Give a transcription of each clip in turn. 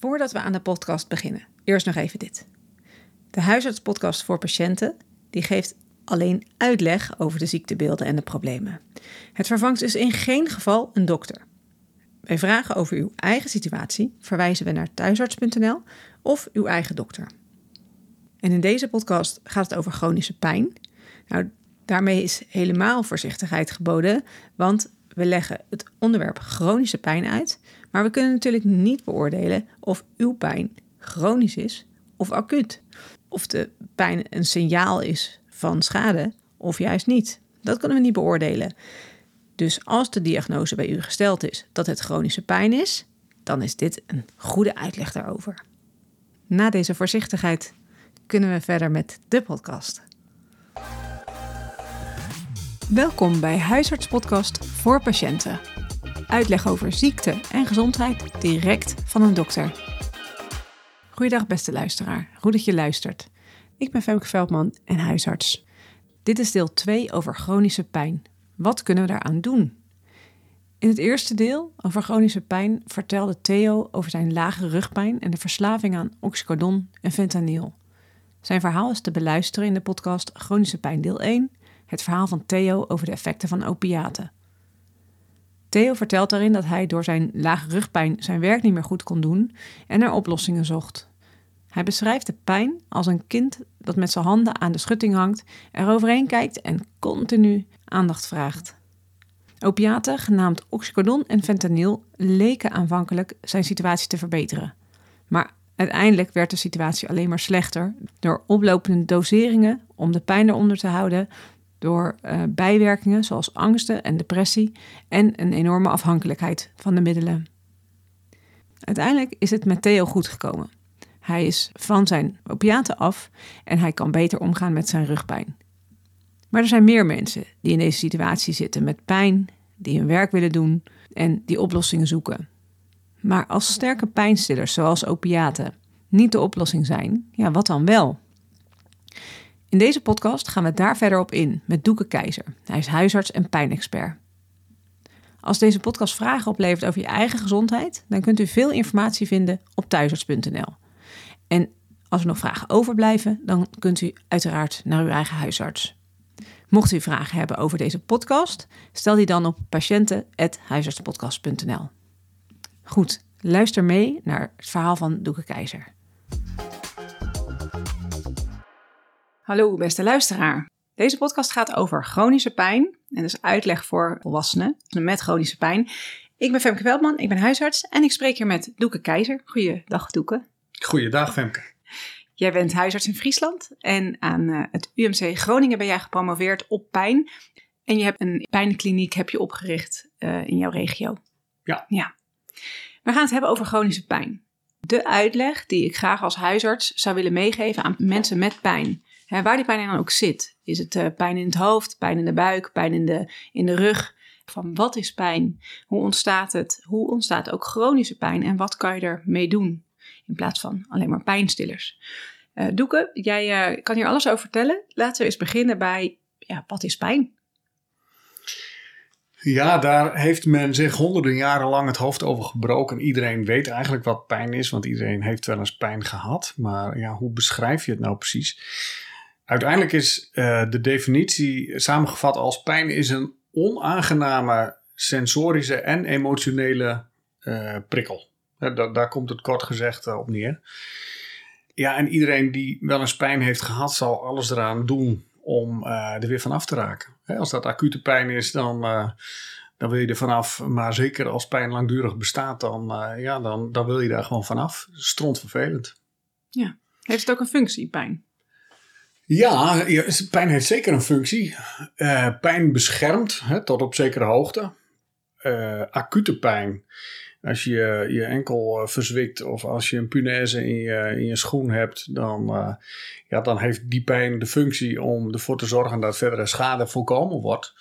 Voordat we aan de podcast beginnen, eerst nog even dit. De huisartspodcast voor patiënten die geeft alleen uitleg over de ziektebeelden en de problemen. Het vervangt dus in geen geval een dokter. Bij vragen over uw eigen situatie verwijzen we naar thuisarts.nl of uw eigen dokter. En in deze podcast gaat het over chronische pijn. Nou, daarmee is helemaal voorzichtigheid geboden, want we leggen het onderwerp chronische pijn uit, maar we kunnen natuurlijk niet beoordelen of uw pijn chronisch is of acuut. Of de pijn een signaal is van schade of juist niet. Dat kunnen we niet beoordelen. Dus als de diagnose bij u gesteld is dat het chronische pijn is, dan is dit een goede uitleg daarover. Na deze voorzichtigheid kunnen we verder met de podcast. Welkom bij Huisartspodcast voor patiënten. Uitleg over ziekte en gezondheid direct van een dokter. Goeiedag beste luisteraar, goed dat je luistert. Ik ben Femke Veldman en huisarts. Dit is deel 2 over chronische pijn. Wat kunnen we daaraan doen? In het eerste deel over chronische pijn vertelde Theo over zijn lage rugpijn en de verslaving aan oxycodon en fentanyl. Zijn verhaal is te beluisteren in de podcast Chronische Pijn deel 1, het verhaal van Theo over de effecten van opiaten. Theo vertelt daarin dat hij door zijn lage rugpijn zijn werk niet meer goed kon doen en naar oplossingen zocht. Hij beschrijft de pijn als een kind dat met zijn handen aan de schutting hangt, eroverheen kijkt en continu aandacht vraagt. Opiaten, genaamd oxycodon en fentanyl, leken aanvankelijk zijn situatie te verbeteren. Maar uiteindelijk werd de situatie alleen maar slechter door oplopende doseringen om de pijn eronder te houden, door uh, bijwerkingen zoals angsten en depressie en een enorme afhankelijkheid van de middelen. Uiteindelijk is het met Theo goed gekomen. Hij is van zijn opiaten af en hij kan beter omgaan met zijn rugpijn. Maar er zijn meer mensen die in deze situatie zitten met pijn, die hun werk willen doen en die oplossingen zoeken. Maar als sterke pijnstillers zoals opiaten niet de oplossing zijn, ja, wat dan wel? In deze podcast gaan we daar verder op in met Doeke Keizer. Hij is huisarts en pijnexpert. Als deze podcast vragen oplevert over je eigen gezondheid, dan kunt u veel informatie vinden op thuisarts.nl. En als er nog vragen overblijven, dan kunt u uiteraard naar uw eigen huisarts. Mocht u vragen hebben over deze podcast, stel die dan op patiënten.huisartspodcast.nl. Goed, luister mee naar het verhaal van Doeke Keizer. Hallo beste luisteraar. Deze podcast gaat over chronische pijn en dus uitleg voor volwassenen met chronische pijn. Ik ben Femke Veldman, ik ben huisarts en ik spreek hier met Doeke Keizer. Goeiedag Doeke. Goeiedag Femke. Jij bent huisarts in Friesland en aan eh, het UMC Groningen ben jij gepromoveerd op pijn. En je hebt een pijnkliniek heb je opgericht uh, in jouw regio. Ja. ja. We gaan het hebben over chronische pijn. De uitleg die ik graag als huisarts zou willen meegeven aan mensen met pijn. Hè, waar die pijn dan ook zit. Is het uh, pijn in het hoofd, pijn in de buik, pijn in de, in de rug? Van wat is pijn? Hoe ontstaat het? Hoe ontstaat ook chronische pijn? En wat kan je ermee doen? In plaats van alleen maar pijnstillers. Uh, Doeke, jij uh, kan hier alles over vertellen. Laten we eens beginnen bij, ja, wat is pijn? Ja, daar heeft men zich honderden jaren lang het hoofd over gebroken. Iedereen weet eigenlijk wat pijn is, want iedereen heeft wel eens pijn gehad. Maar ja, hoe beschrijf je het nou precies? Uiteindelijk is uh, de definitie samengevat als pijn is een onaangename sensorische en emotionele prikkel. Daar, daar komt het kort gezegd op neer. Ja, en iedereen die wel eens pijn heeft gehad, zal alles eraan doen om er weer vanaf te raken. Hè, als dat acute pijn is, dan, dan wil je er vanaf. Maar zeker als pijn langdurig bestaat, dan, ja, dan, dan wil je daar gewoon vanaf. Stront vervelend. Ja. Heeft het ook een functie, pijn? Ja, pijn heeft zeker een functie. pijn beschermt hè, tot op zekere hoogte. acute pijn als je je enkel verzwikt of als je een punaise in je, in je schoen hebt, dan, ja, dan heeft die pijn de functie om ervoor te zorgen dat verdere schade voorkomen wordt.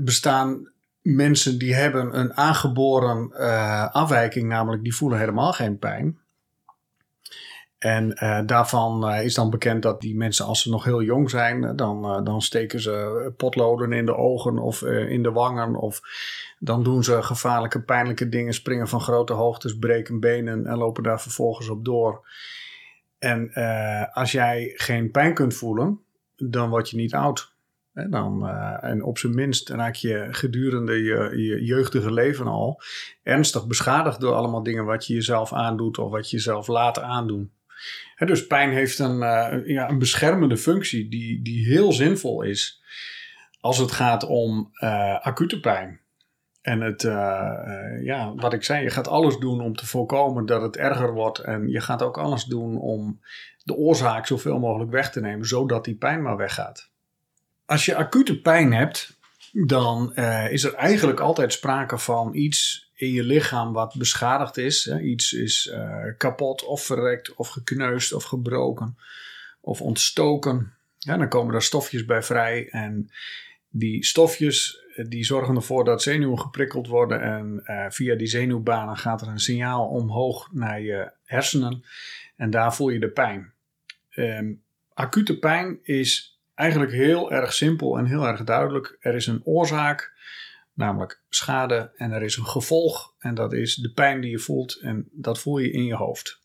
Bestaan mensen die hebben een aangeboren afwijking, namelijk die voelen helemaal geen pijn. En uh, daarvan uh, is dan bekend dat die mensen, als ze nog heel jong zijn, dan, uh, dan steken ze potloden in de ogen of in de wangen. Of Dan doen ze gevaarlijke, pijnlijke dingen, springen van grote hoogtes, breken benen en lopen daar vervolgens op door. En als jij geen pijn kunt voelen, dan word je niet oud. En, dan, en op zijn minst raak je gedurende je, je, jeugdige leven al ernstig beschadigd door allemaal dingen wat je jezelf aandoet of wat je jezelf laat aandoen. Dus pijn heeft een, uh, ja, een beschermende functie die, die heel zinvol is als het gaat om acute pijn. En het, ja, wat ik zei, je gaat alles doen om te voorkomen dat het erger wordt. En je gaat ook alles doen om de oorzaak zoveel mogelijk weg te nemen, zodat die pijn maar weggaat. Als je acute pijn hebt, dan is er eigenlijk altijd sprake van iets in je lichaam wat beschadigd is. Hè. Iets is uh, kapot of verrekt of gekneusd of gebroken of ontstoken. Ja, dan komen er stofjes bij vrij en die stofjes eh, die zorgen ervoor dat zenuwen geprikkeld worden en uh, via die zenuwbanen gaat er een signaal omhoog naar je hersenen en daar voel je de pijn. Um, acute pijn is eigenlijk heel erg simpel en heel erg duidelijk. Er is een oorzaak, namelijk schade, en er is een gevolg, en dat is de pijn die je voelt, en dat voel je in je hoofd.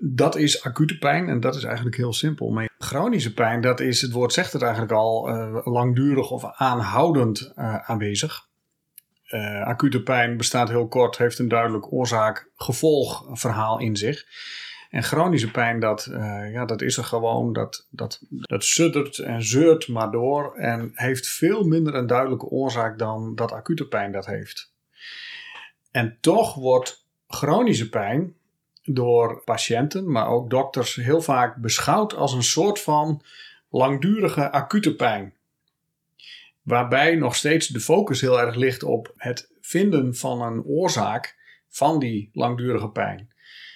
Dat is acute pijn en dat is eigenlijk heel simpel. Maar chronische pijn, dat is, het woord zegt het eigenlijk al, uh, langdurig of aanhoudend uh, aanwezig. Uh, acute pijn bestaat heel kort, heeft een duidelijk oorzaak-gevolg verhaal in zich. En chronische pijn, dat, uh, ja, dat is er gewoon. Dat, dat, dat suddert en zeurt maar door. En heeft veel minder een duidelijke oorzaak dan dat acute pijn dat heeft. En toch wordt chronische pijn door patiënten, maar ook dokters, heel vaak beschouwd als een soort van langdurige acute pijn. Waarbij nog steeds de focus heel erg ligt op het vinden van een oorzaak van die langdurige pijn.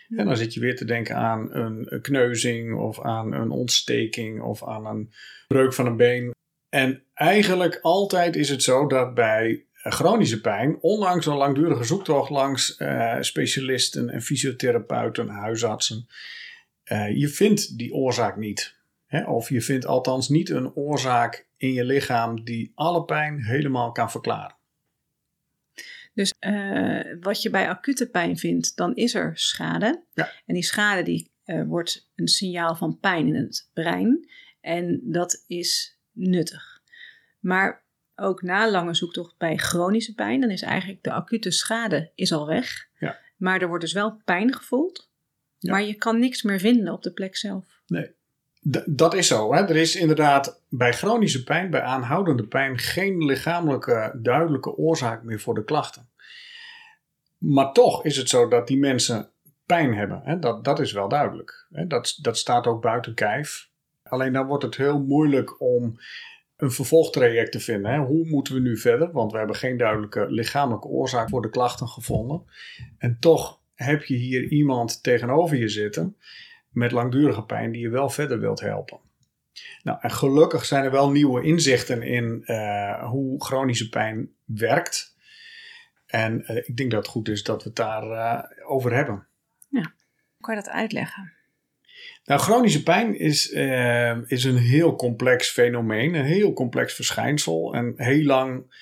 En dan zit je weer te denken aan een kneuzing of aan een ontsteking of aan een breuk van een been. En eigenlijk altijd is het zo dat bij chronische pijn, ondanks een langdurige zoektocht langs uh, specialisten en fysiotherapeuten, huisartsen, uh, je vindt die oorzaak niet. Hè? Of je vindt althans niet een oorzaak in je lichaam die alle pijn helemaal kan verklaren. Dus uh, wat je bij acute pijn vindt, dan is er schade. Ja. En die schade die, uh, wordt een signaal van pijn in het brein. En dat is nuttig. Maar ook na lange zoektocht bij chronische pijn, dan is eigenlijk de acute schade is al weg. Ja. Maar er wordt dus wel pijn gevoeld. Ja. Maar je kan niks meer vinden op de plek zelf. Nee. Dat is zo. Hè? Er is inderdaad bij chronische pijn, bij aanhoudende pijn, geen lichamelijke duidelijke oorzaak meer voor de klachten. Maar toch is het zo dat die mensen pijn hebben. Hè? Dat, dat is wel duidelijk. Hè? Dat, dat staat ook buiten kijf. Alleen dan wordt het heel moeilijk om een vervolgtraject te vinden. Hè? Hoe moeten we nu verder? Want we hebben geen duidelijke lichamelijke oorzaak voor de klachten gevonden. En toch heb je hier iemand tegenover je zitten met langdurige pijn die je wel verder wilt helpen. Nou, en gelukkig zijn er wel nieuwe inzichten in uh, hoe chronische pijn werkt. En uh, ik denk dat het goed is dat we het daarover uh, over hebben. Ja, kan je dat uitleggen? Nou, chronische pijn is, is een heel complex fenomeen, een heel complex verschijnsel. En heel lang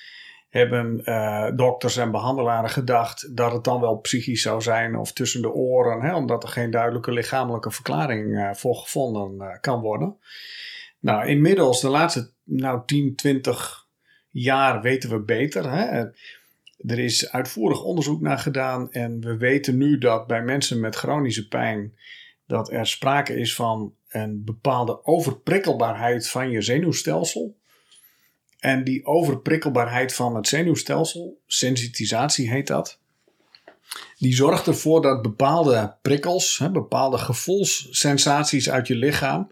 hebben uh, dokters en behandelaren gedacht dat het dan wel psychisch zou zijn of tussen de oren, hè, omdat er geen duidelijke lichamelijke verklaring uh, voor gevonden uh, kan worden. Nou, inmiddels, de laatste nou, 10, 20 jaar weten we beter. Hè. Er is uitvoerig onderzoek naar gedaan en we weten nu dat bij mensen met chronische pijn dat er sprake is van een bepaalde overprikkelbaarheid van je zenuwstelsel. En die overprikkelbaarheid van het zenuwstelsel, sensitisatie heet dat, die zorgt ervoor dat bepaalde prikkels, hè, bepaalde gevoelssensaties uit je lichaam,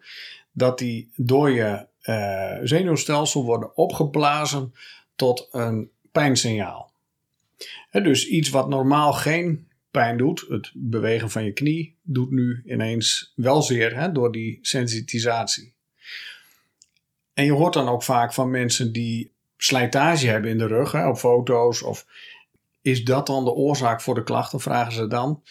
dat die door je uh, zenuwstelsel worden opgeblazen tot een pijnsignaal. Hè, dus iets wat normaal geen pijn doet, het bewegen van je knie, doet nu ineens wel zeer hè, door die sensitisatie. En je hoort dan ook vaak van mensen die slijtage hebben in de rug, hè, op foto's. Of is dat dan de oorzaak voor de klachten, vragen ze dan.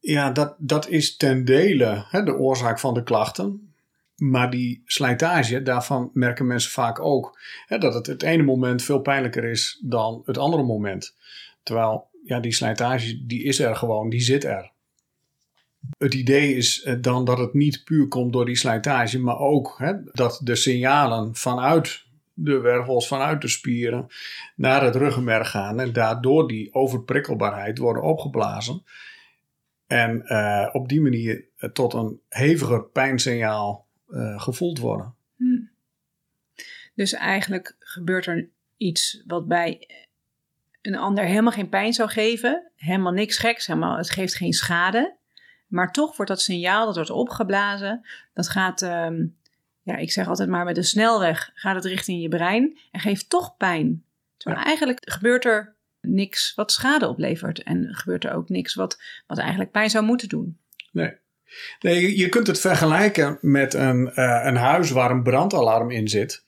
Ja, dat, dat is ten dele hè, de oorzaak van de klachten. Maar die slijtage, daarvan merken mensen vaak ook hè, dat het het ene moment veel pijnlijker is dan het andere moment. Terwijl ja, die slijtage, die is er gewoon, die zit er. Het idee is eh, dan dat het niet puur komt door die slijtage, maar ook hè, dat de signalen vanuit de wervels, vanuit de spieren naar het ruggenmerg gaan en daardoor die overprikkelbaarheid worden opgeblazen. En uh, op die manier tot een heviger pijnsignaal gevoeld worden. Hmm. Dus eigenlijk gebeurt er iets wat bij een ander helemaal geen pijn zou geven, helemaal niks geks, helemaal, het geeft geen schade. Maar toch wordt dat signaal, dat wordt opgeblazen, dat gaat, um, ja, ik zeg altijd maar met een snelweg, gaat het richting je brein en geeft toch pijn. Terwijl eigenlijk gebeurt er niks wat schade oplevert en gebeurt er ook niks wat, wat eigenlijk pijn zou moeten doen. Nee. Nee, je kunt het vergelijken met een, uh, een huis waar een brandalarm in zit.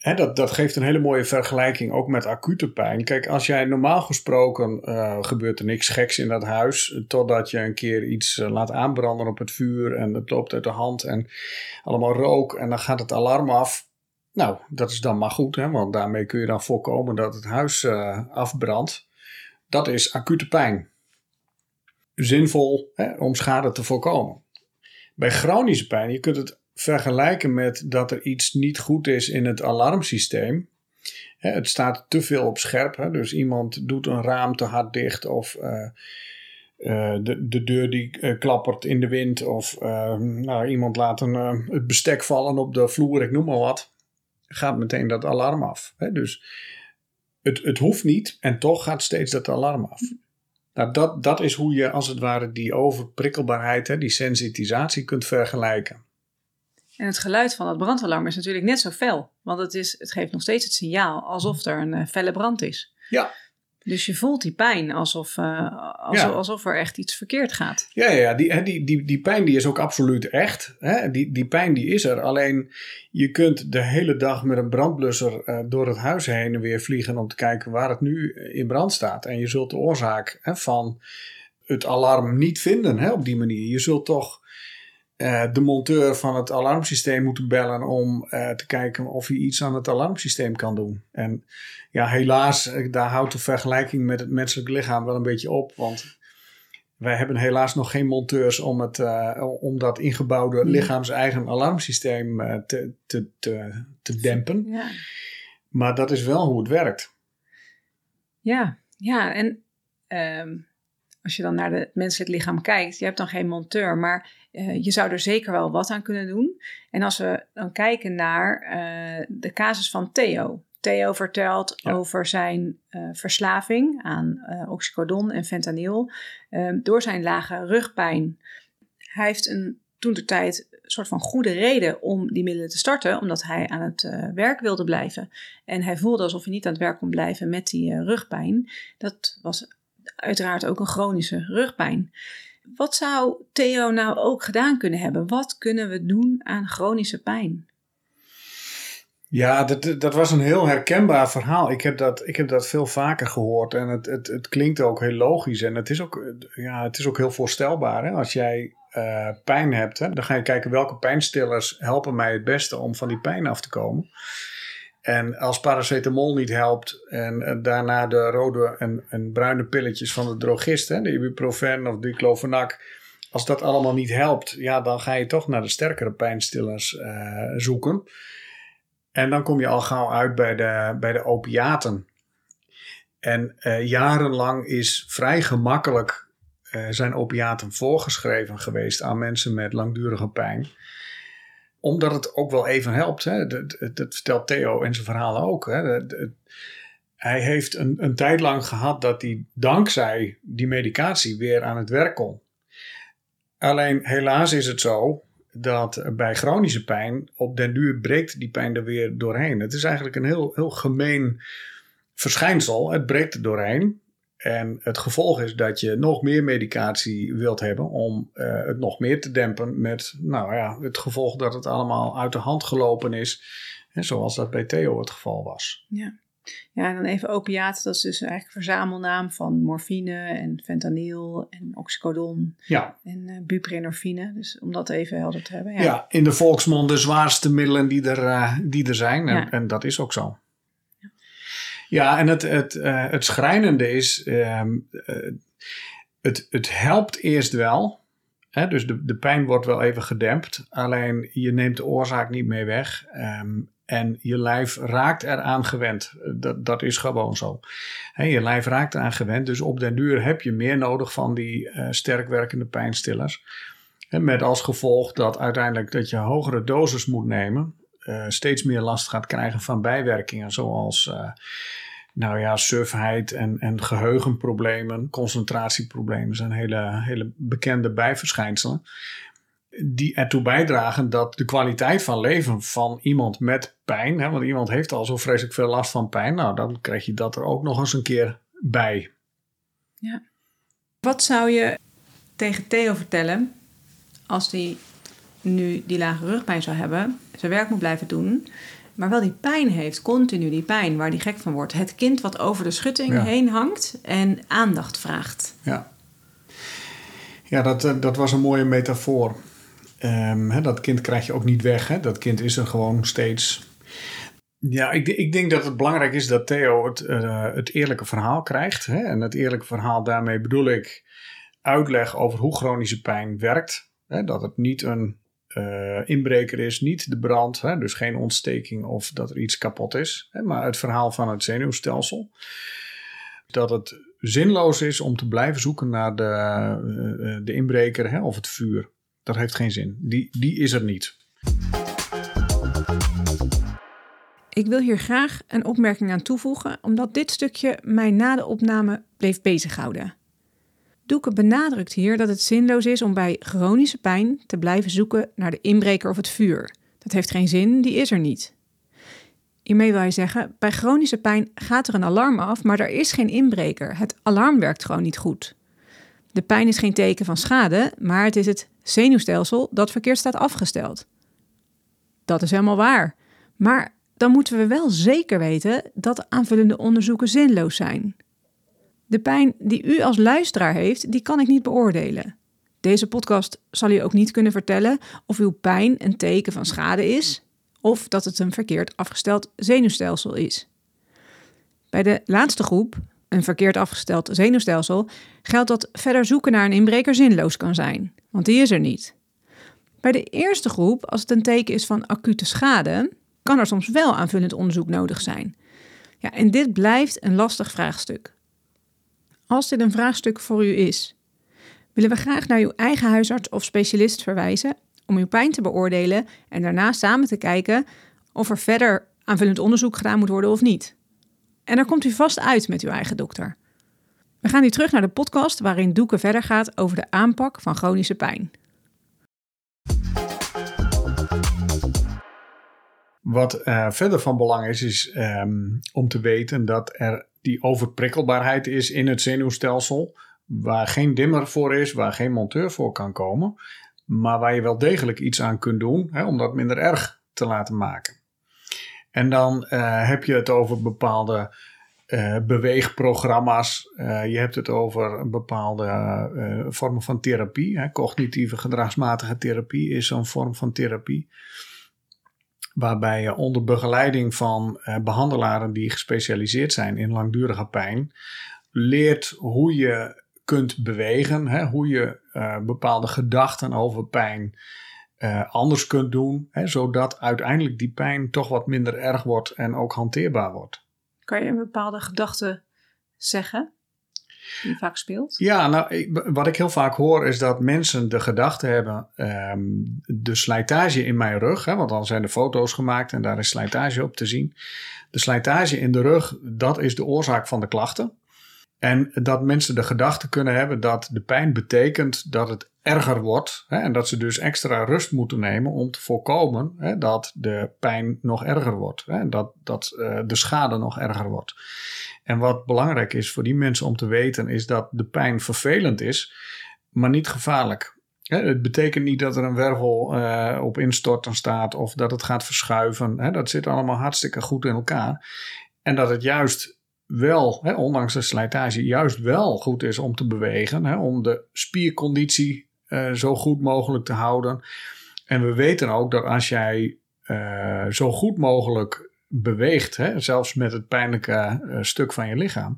Dat, dat geeft een hele mooie vergelijking ook met acute pijn. Kijk, als jij normaal gesproken uh, gebeurt er niks geks in dat huis, totdat je een keer iets uh, laat aanbranden op het vuur en het loopt uit de hand en allemaal rook en dan gaat het alarm af. Nou, dat is dan maar goed, hè, want daarmee kun je dan voorkomen dat het huis uh, afbrandt. Dat is acute pijn. Zinvol hè, om schade te voorkomen. Bij chronische pijn, je kunt het vergelijken met dat er iets niet goed is in het alarmsysteem. Het staat te veel op scherp. Dus iemand doet een raam te hard dicht of uh, uh, de, de deur die uh, klappert in de wind of nou, iemand laat een, het bestek vallen op de vloer, ik noem maar wat. Gaat meteen dat alarm af. Dus het, het hoeft niet en toch gaat steeds dat alarm af. Nou, dat, dat is hoe je als het ware die overprikkelbaarheid, hè, die sensitisatie kunt vergelijken. En het geluid van dat brandalarm is natuurlijk net zo fel. Want het, is, het geeft nog steeds het signaal alsof er een uh, felle brand is. Ja. Dus je voelt die pijn alsof, uh, alsof, alsof, er echt iets verkeerd gaat. Ja, ja die, die, die, die pijn die is ook absoluut echt. Hè? Die, die pijn die is er. Alleen je kunt de hele dag met een brandblusser uh, door het huis heen en weer vliegen om te kijken waar het nu in brand staat. En je zult de oorzaak hè, van het alarm niet vinden hè, op die manier. Je zult toch uh, de monteur van het alarmsysteem moeten bellen om uh, te kijken of hij iets aan het alarmsysteem kan doen. En ja, helaas, eh, daar houdt de vergelijking met het menselijk lichaam wel een beetje op. Want wij hebben helaas nog geen monteurs om, het, uh, om dat ingebouwde lichaams-eigen alarmsysteem te, te, te, te dempen. Ja. Maar dat is wel hoe het werkt. Ja, ja en um, als je dan naar het menselijk lichaam kijkt, je hebt dan geen monteur, maar uh, je zou er zeker wel wat aan kunnen doen. En als we dan kijken naar uh, de casus van Theo. Theo vertelt ja. over zijn uh, verslaving aan oxycodon en fentanyl door zijn lage rugpijn. Hij heeft een toen de tijd een soort van goede reden om die middelen te starten, omdat hij aan het werk wilde blijven. En hij voelde alsof hij niet aan het werk kon blijven met die rugpijn. Dat was uiteraard ook een chronische rugpijn. Wat zou Theo nou ook gedaan kunnen hebben? Wat kunnen we doen aan chronische pijn? Ja, dat, dat was een heel herkenbaar verhaal. Ik heb dat, ik heb dat veel vaker gehoord en het, het, het klinkt ook heel logisch en het is ook, ja, het is ook heel voorstelbaar. Hè? Als jij uh, pijn hebt, hè, dan ga je kijken welke pijnstillers helpen mij het beste om van die pijn af te komen. En als paracetamol niet helpt en, daarna de rode en, bruine pilletjes van de drogist, hè, de ibuprofen of diclofenac, als dat allemaal niet helpt, ja, dan ga je toch naar de sterkere pijnstillers uh, zoeken. En dan kom je al gauw uit bij de, bij de opiaten. En uh, jarenlang is vrij gemakkelijk uh, zijn opiaten voorgeschreven geweest aan mensen met langdurige pijn omdat het ook wel even helpt. Hè? Dat, dat, vertelt Theo in zijn verhalen ook. Hè? hij heeft een, een tijd lang gehad dat hij dankzij die medicatie weer aan het werk kon. Alleen helaas is het zo dat bij chronische pijn op den duur breekt die pijn er weer doorheen. Het is eigenlijk een heel, heel gemeen verschijnsel. Het breekt er doorheen. En het gevolg is dat je nog meer medicatie wilt hebben om uh, het nog meer te dempen met nou ja, het gevolg dat het allemaal uit de hand gelopen is. En zoals dat bij Theo het geval was. Ja. Ja, en dan even opiaten, dat is dus eigenlijk een verzamelnaam van morfine en fentanyl en oxycodon Ja, en uh, buprenorfine. Dus om dat even helder te hebben. ja. Ja, in de volksmond de zwaarste middelen die er, eh, die er zijn. En, Ja. en dat is ook zo. Ja, en het, het, eh, het schrijnende is, ehm, eh, het, het helpt eerst wel. Hè, dus de, de pijn wordt wel even gedempt. Alleen je neemt de oorzaak niet mee weg. ehm, en je lijf raakt eraan gewend. Dat, dat is gewoon zo. Je lijf raakt eraan gewend. Dus op den duur heb je meer nodig van die eh, sterk werkende pijnstillers. Met als gevolg dat uiteindelijk dat je hogere doses moet nemen. Eh, steeds meer last gaat krijgen van bijwerkingen. Zoals eh, nou ja, sufheid en, en geheugenproblemen, concentratieproblemen zijn hele, hele bekende bijverschijnselen. Die ertoe bijdragen dat de kwaliteit van leven van iemand met pijn, hè, want iemand heeft al zo vreselijk veel last van pijn, nou dan krijg je dat er ook nog eens een keer bij. Wat zou je tegen Theo vertellen als hij nu die lage rugpijn zou hebben, zijn werk moet blijven doen, maar wel die pijn heeft, continu die pijn waar hij gek van wordt? Het kind wat over de schutting Ja. heen hangt en aandacht vraagt. Ja, ja dat, eh, dat was een mooie metafoor. Ehm, dat kind krijg je ook niet weg. Dat kind is er gewoon steeds. Ja, ik, ik denk dat het belangrijk is dat Theo het, eh, het eerlijke verhaal krijgt. Hè? En het eerlijke verhaal, daarmee bedoel ik uitleg over hoe chronische pijn werkt. Hè? Dat het niet een eh, inbreker is, niet de brand, hè? dus geen ontsteking of dat er iets kapot is. Hè? Maar het verhaal van het zenuwstelsel. Dat het zinloos is om te blijven zoeken naar de, eh, de inbreker hè? of het vuur. Dat heeft geen zin. Die, die is er niet. Ik wil hier graag een opmerking aan toevoegen, omdat dit stukje mij na de opname bleef bezighouden. Doeke benadrukt hier dat het zinloos is om bij chronische pijn te blijven zoeken naar de inbreker of het vuur. Dat heeft geen zin, die is er niet. Hiermee wil hij zeggen, bij chronische pijn gaat er een alarm af, maar er is geen inbreker. Het alarm werkt gewoon niet goed. De pijn is geen teken van schade, maar het is het zenuwstelsel dat verkeerd staat afgesteld. Dat is helemaal waar. Maar dan moeten we wel zeker weten dat aanvullende onderzoeken zinloos zijn. De pijn die u als luisteraar heeft, die kan ik niet beoordelen. Deze podcast zal u ook niet kunnen vertellen of uw pijn een teken van schade is of dat het een verkeerd afgesteld zenuwstelsel is. Bij de laatste groep, een verkeerd afgesteld zenuwstelsel, geldt dat verder zoeken naar een inbreker zinloos kan zijn, want die is er niet. Bij de eerste groep, als het een teken is van acute schade, kan er soms wel aanvullend onderzoek nodig zijn. Ja, en dit blijft een lastig vraagstuk. Als dit een vraagstuk voor u is, willen we graag naar uw eigen huisarts of specialist verwijzen om uw pijn te beoordelen en daarna samen te kijken of er verder aanvullend onderzoek gedaan moet worden of niet. En daar komt u vast uit met uw eigen dokter. We gaan nu terug naar de podcast waarin Doeke verder gaat over de aanpak van chronische pijn. Wat eh, verder van belang is, is ehm, om te weten dat er die overprikkelbaarheid is in het zenuwstelsel. Waar geen dimmer voor is, waar geen monteur voor kan komen. Maar waar je wel degelijk iets aan kunt doen hè, om dat minder erg te laten maken. En dan eh, heb je het over bepaalde eh, beweegprogramma's. Eh, je hebt het over bepaalde vormen van therapie. Hè. Cognitieve gedragsmatige therapie is zo'n vorm van therapie waarbij je onder begeleiding van eh, behandelaren die gespecialiseerd zijn in langdurige pijn, leert hoe je kunt bewegen, hè, hoe je eh, bepaalde gedachten over pijn eh, anders kunt doen, hè, zodat uiteindelijk die pijn toch wat minder erg wordt en ook hanteerbaar wordt. Kan je een bepaalde gedachte zeggen die vaak speelt? Ja, nou, wat ik heel vaak hoor is dat mensen de gedachte hebben: ehm, de slijtage in mijn rug, hè, want dan zijn er foto's gemaakt en daar is slijtage op te zien. De slijtage in de rug, dat is de oorzaak van de klachten. En dat mensen de gedachte kunnen hebben dat de pijn betekent dat het erger wordt. Hè, en dat ze dus extra rust moeten nemen om te voorkomen hè, dat de pijn nog erger wordt. Hè, dat dat eh, de schade nog erger wordt. En wat belangrijk is voor die mensen om te weten, is dat de pijn vervelend is, maar niet gevaarlijk. Het betekent niet dat er een wervel eh, op instorten staat of dat het gaat verschuiven. Dat zit allemaal hartstikke goed in elkaar. En dat het juist wel, ondanks de slijtage, juist wel goed is om te bewegen. Om de spierconditie uh, zo goed mogelijk te houden. En we weten ook dat als jij uh, zo goed mogelijk beweegt, hè, zelfs met het pijnlijke uh, stuk van je lichaam,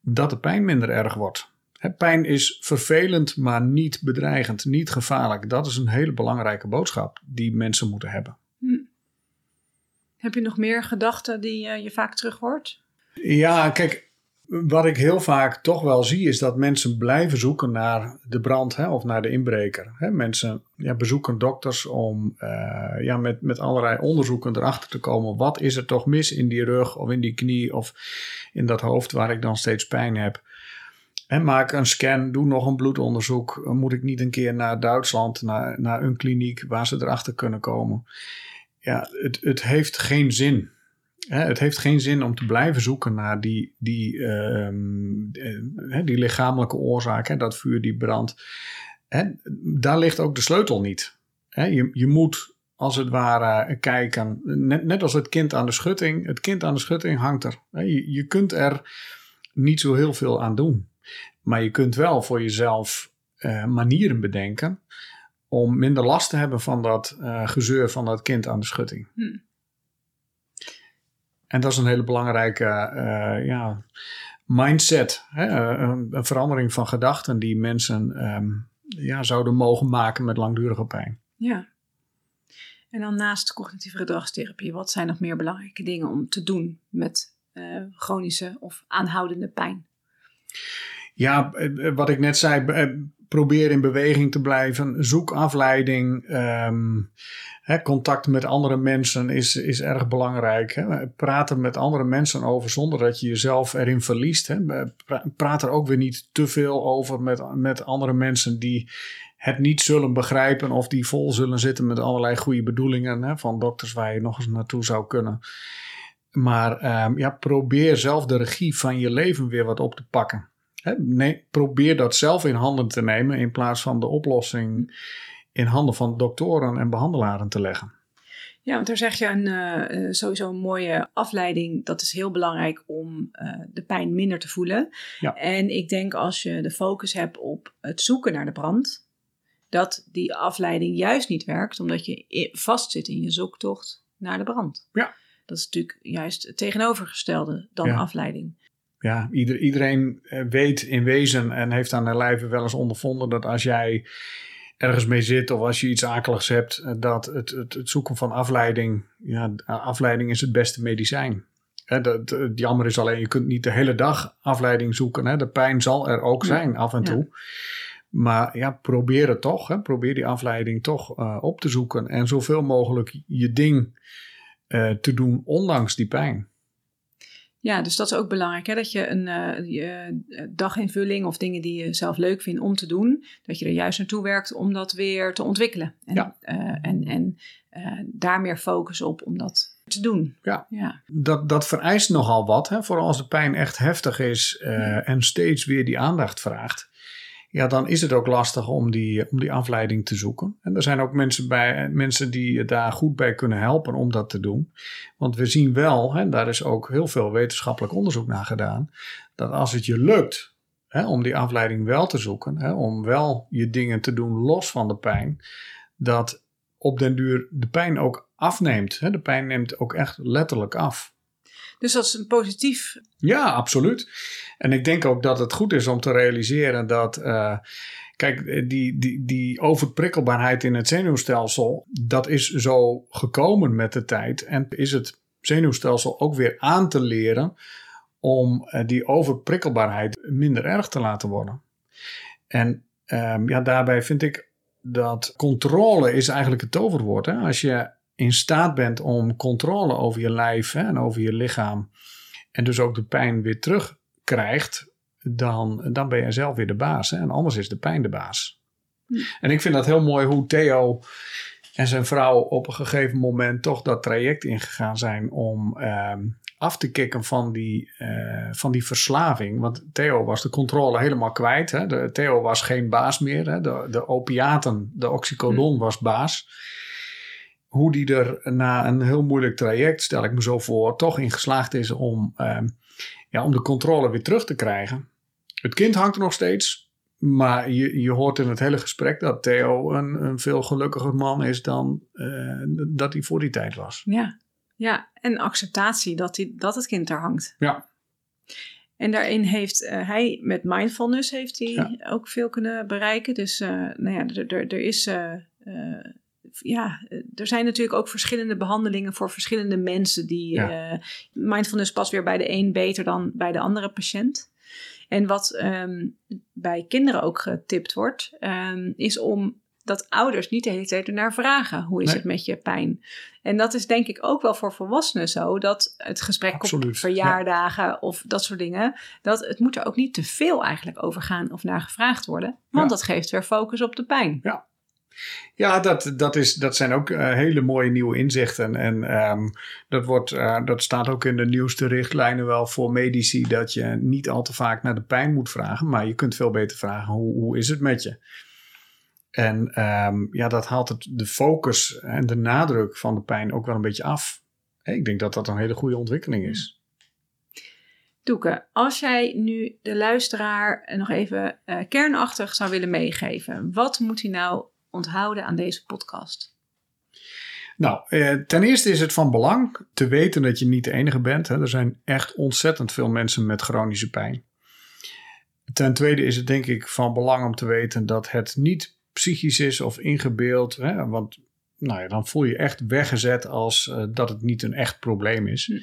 dat de pijn minder erg wordt. Hè, pijn is vervelend, maar niet bedreigend, niet gevaarlijk. Dat is een hele belangrijke boodschap die mensen moeten hebben. Hm. Heb je nog meer gedachten die je vaak terug hoort? Ja, kijk, wat ik heel vaak toch wel zie is dat mensen blijven zoeken naar de brand hè, of naar de inbreker. Hè. Mensen ja, bezoeken dokters om uh, ja, met, met allerlei onderzoeken erachter te komen. Wat is er toch mis in die rug of in die knie of in dat hoofd waar ik dan steeds pijn heb. En maak een scan, doe nog een bloedonderzoek. Moet ik niet een keer naar Duitsland, naar, naar een kliniek waar ze erachter kunnen komen? Ja, het, het heeft geen zin het heeft geen zin om te blijven zoeken naar die, die, uh, die lichamelijke oorzaak, hè, dat vuur, die brand. Hè, daar ligt ook de sleutel niet. Hè, je, je moet als het ware kijken, net, net als het kind aan de schutting. Het kind aan de schutting hangt er. Je, je kunt er niet zo heel veel aan doen. Maar je kunt wel voor jezelf uh, manieren bedenken om minder last te hebben van dat uh, gezeur van dat kind aan de schutting. Hm. En dat is een hele belangrijke uh, ja, mindset. Hè? Een, een, verandering van gedachten die mensen um, ja, zouden mogen maken met langdurige pijn. Ja. En dan naast cognitieve gedragstherapie, wat zijn nog meer belangrijke dingen om te doen met uh, chronische of aanhoudende pijn? Ja, eh, wat ik net zei, probeer in beweging te blijven. Zoek afleiding. Um, contact met andere mensen is, is erg belangrijk. Hè. Praten met andere mensen over zonder dat je jezelf erin verliest. Praat er ook weer niet te veel over met, met andere mensen die het niet zullen begrijpen of die vol zullen zitten met allerlei goede bedoelingen van dokters waar je nog eens naartoe zou kunnen. Maar um, ja, probeer zelf de regie van je leven weer wat op te pakken. Nee, probeer dat zelf in handen te nemen in plaats van de oplossing in handen van doktoren en behandelaren te leggen. Ja, want daar zeg je een, uh, sowieso een mooie afleiding. Dat is heel belangrijk om uh, de pijn minder te voelen. Ja. En ik denk als je de focus hebt op het zoeken naar de brand, dat die afleiding juist niet werkt, omdat je vastzit in je zoektocht naar de brand. Ja. Dat is natuurlijk juist het tegenovergestelde dan afleiding. Ja, ieder, iedereen weet in wezen en heeft aan de lijve wel eens ondervonden dat als jij ergens mee zit of als je iets akeligs hebt, eh, dat het, het, het zoeken van afleiding, ja, afleiding is het beste medicijn. Hè, dat, het jammer is alleen, je kunt niet de hele dag afleiding zoeken. Hè. De pijn zal er ook zijn af en toe. Maar ja, probeer het toch. Hè. Probeer die afleiding toch uh, op te zoeken. En zoveel mogelijk je ding uh, te doen, ondanks die pijn. Ja, dus dat is ook belangrijk. Hè? Dat je een uh, je daginvulling of dingen die je zelf leuk vindt om te doen, dat je er juist naartoe werkt om dat weer te ontwikkelen. En, ja. uh, en, en uh, daar meer focus op om dat te doen. Ja, ja. Dat, dat vereist nogal wat. Hè? Vooral als de pijn echt heftig is en steeds weer die aandacht vraagt ja, dan is het ook lastig om die, om die afleiding te zoeken. En er zijn ook mensen, bij, mensen die daar goed bij kunnen helpen om dat te doen. Want we zien wel, en daar is ook heel veel wetenschappelijk onderzoek naar gedaan, dat als het je lukt hè, om die afleiding wel te zoeken, hè, om wel je dingen te doen los van de pijn, dat op den duur de pijn ook afneemt. Hè. De pijn neemt ook echt letterlijk af. Dus dat is een positief. Ja, absoluut. En ik denk ook dat het goed is om te realiseren dat. Uh, kijk, die, die, die overprikkelbaarheid in het zenuwstelsel. dat is zo gekomen met de tijd. En is het zenuwstelsel ook weer aan te leren. om uh, die overprikkelbaarheid minder erg te laten worden. En um, ja, daarbij vind ik dat controle is eigenlijk het toverwoord. Hè? Als je in staat bent om controle over je lijf hè, en over je lichaam. En dus ook de pijn weer terugkrijgt, dan, dan ben je zelf weer de baas. Hè, en anders is de pijn de baas. Hm. En ik vind dat heel mooi hoe Theo en zijn vrouw op een gegeven moment toch dat traject ingegaan zijn om ehm, af te kicken van die, uh, van die verslaving. Want Theo was de controle helemaal kwijt. Hè? De, Theo was geen baas meer. Hè? De, de opiaten, de oxycodon hm. was baas hoe die er na een heel moeilijk traject, stel ik me zo voor, toch in geslaagd is om, ehm, ja, om de controle weer terug te krijgen. Het kind hangt er nog steeds, maar je, je hoort in het hele gesprek dat Theo een, een veel gelukkiger man is dan eh, dat hij voor die tijd was. Ja, ja. en acceptatie dat, hij, dat het kind er hangt. Ja. En daarin heeft uh, hij met mindfulness heeft hij ook veel kunnen bereiken. Dus uh, nou ja, er, er, er is ja, er zijn natuurlijk ook verschillende behandelingen voor verschillende mensen. Die ja. mindfulness past weer bij de een beter dan bij de andere patiënt. En wat um, bij kinderen ook getipt wordt, um, is om dat ouders niet de hele tijd ernaar vragen. Hoe is nee. het met je pijn? En dat is denk ik ook wel voor volwassenen zo. Dat het gesprek Absoluut, op verjaardagen ja. of dat soort dingen. Dat het moet er ook niet te veel eigenlijk over gaan of naar gevraagd worden. Want ja. dat geeft weer focus op de pijn. Ja, ja, dat, dat, is, dat zijn ook uh, hele mooie nieuwe inzichten. En um, dat, wordt, uh, dat staat ook in de nieuwste richtlijnen wel voor medici. Dat je niet al te vaak naar de pijn moet vragen. Maar je kunt veel beter vragen: hoe, hoe is het met je? En um, ja, dat haalt het, de focus en de nadruk van de pijn ook wel een beetje af. Ik denk dat dat een hele goede ontwikkeling is. Doeke, als jij nu de luisteraar nog even uh, kernachtig zou willen meegeven, wat moet hij nou onthouden aan deze podcast? Nou, eh, ten eerste is het van belang te weten dat je niet de enige bent. Hè. Er zijn echt ontzettend veel mensen met chronische pijn. Ten tweede is het denk ik van belang om te weten dat het niet psychisch is of ingebeeld. Hè, want nou ja, dan voel je echt weggezet als uh, dat het niet een echt probleem is. Hm.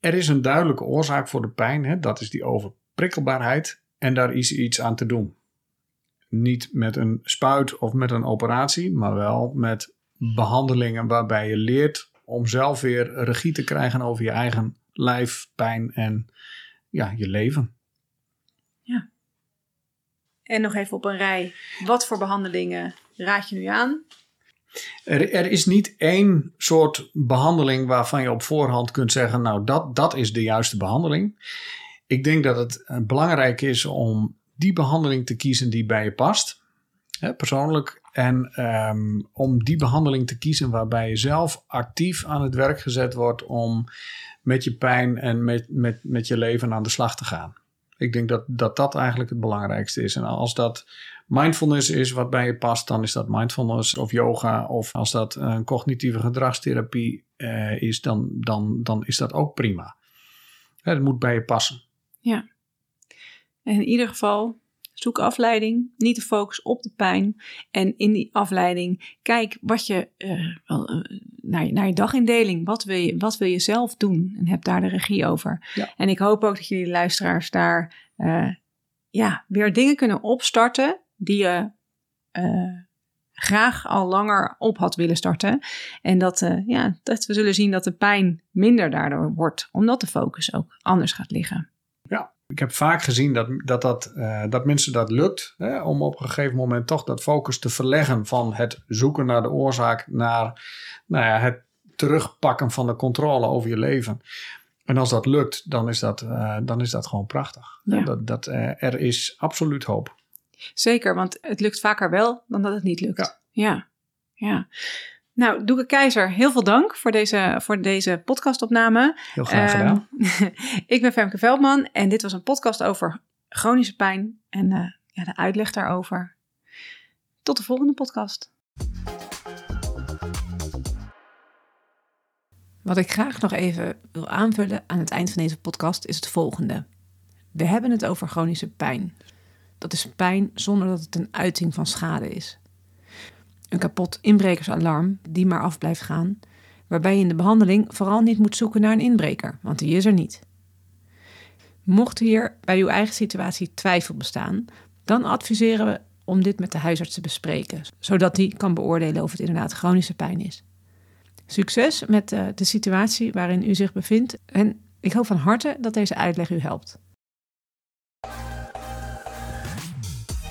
Er is een duidelijke oorzaak voor de pijn. Hè, dat is die overprikkelbaarheid. En daar is iets aan te doen. Niet met een spuit of met een operatie, maar wel met behandelingen waarbij je leert om zelf weer regie te krijgen over je eigen lijf, pijn en ja, je leven. Ja. En nog even op een rij. Wat voor behandelingen raad je nu aan? Er, er, is niet één soort behandeling waarvan je op voorhand kunt zeggen: Nou, dat, dat is de juiste behandeling. Ik denk dat het eh, belangrijk is om die behandeling te kiezen die bij je past, hè, persoonlijk. En um, om die behandeling te kiezen waarbij je zelf actief aan het werk gezet wordt om met je pijn en met, met, met je leven aan de slag te gaan. Ik denk dat, dat dat eigenlijk het belangrijkste is. En als dat mindfulness is wat bij je past, dan is dat mindfulness of yoga. Of als dat een cognitieve gedragstherapie uh, is, dan, dan, dan is dat ook prima. Het moet bij je passen. Ja. En in ieder geval, zoek afleiding, niet de focus op de pijn. En in die afleiding, kijk wat je, uh, naar, je naar je dagindeling, wat wil je, wat wil je zelf doen? En heb daar de regie over. Ja. En ik hoop ook dat jullie luisteraars daar uh, ja, weer dingen kunnen opstarten die je graag al langer op had willen starten. En dat, uh, ja, dat we zullen zien dat de pijn minder daardoor wordt, omdat de focus ook anders gaat liggen. Ik heb vaak gezien dat, dat, dat, uh, dat mensen dat lukt hè, om op een gegeven moment toch dat focus te verleggen van het zoeken naar de oorzaak naar nou ja, het terugpakken van de controle over je leven. En als dat lukt, dan is dat, uh, dan is dat gewoon prachtig. Ja. Dat, dat, uh, er is absoluut hoop. Zeker, want het lukt vaker wel dan dat het niet lukt. Ja. ja. ja. Nou, Doeke Keizer, heel veel dank voor deze, voor deze podcastopname. Heel graag gedaan. Um, ik ben Femke Veldman en dit was een podcast over chronische pijn en uh, ja, de uitleg daarover. Tot de volgende podcast. Wat ik graag nog even wil aanvullen aan het eind van deze podcast is het volgende. We hebben het over chronische pijn. Dat is pijn zonder dat het een uiting van schade is een kapot inbrekersalarm die maar af blijft gaan, waarbij je in de behandeling vooral niet moet zoeken naar een inbreker, want die is er niet. Mocht hier bij uw eigen situatie twijfel bestaan, dan adviseren we om dit met de huisarts te bespreken, zodat die kan beoordelen of het inderdaad chronische pijn is. Succes met de, de situatie waarin u zich bevindt en ik hoop van harte dat deze uitleg u helpt.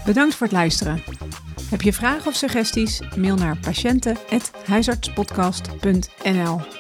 Bedankt voor het luisteren. Heb je vragen of suggesties? Mail naar patiënten.huisartspodcast.nl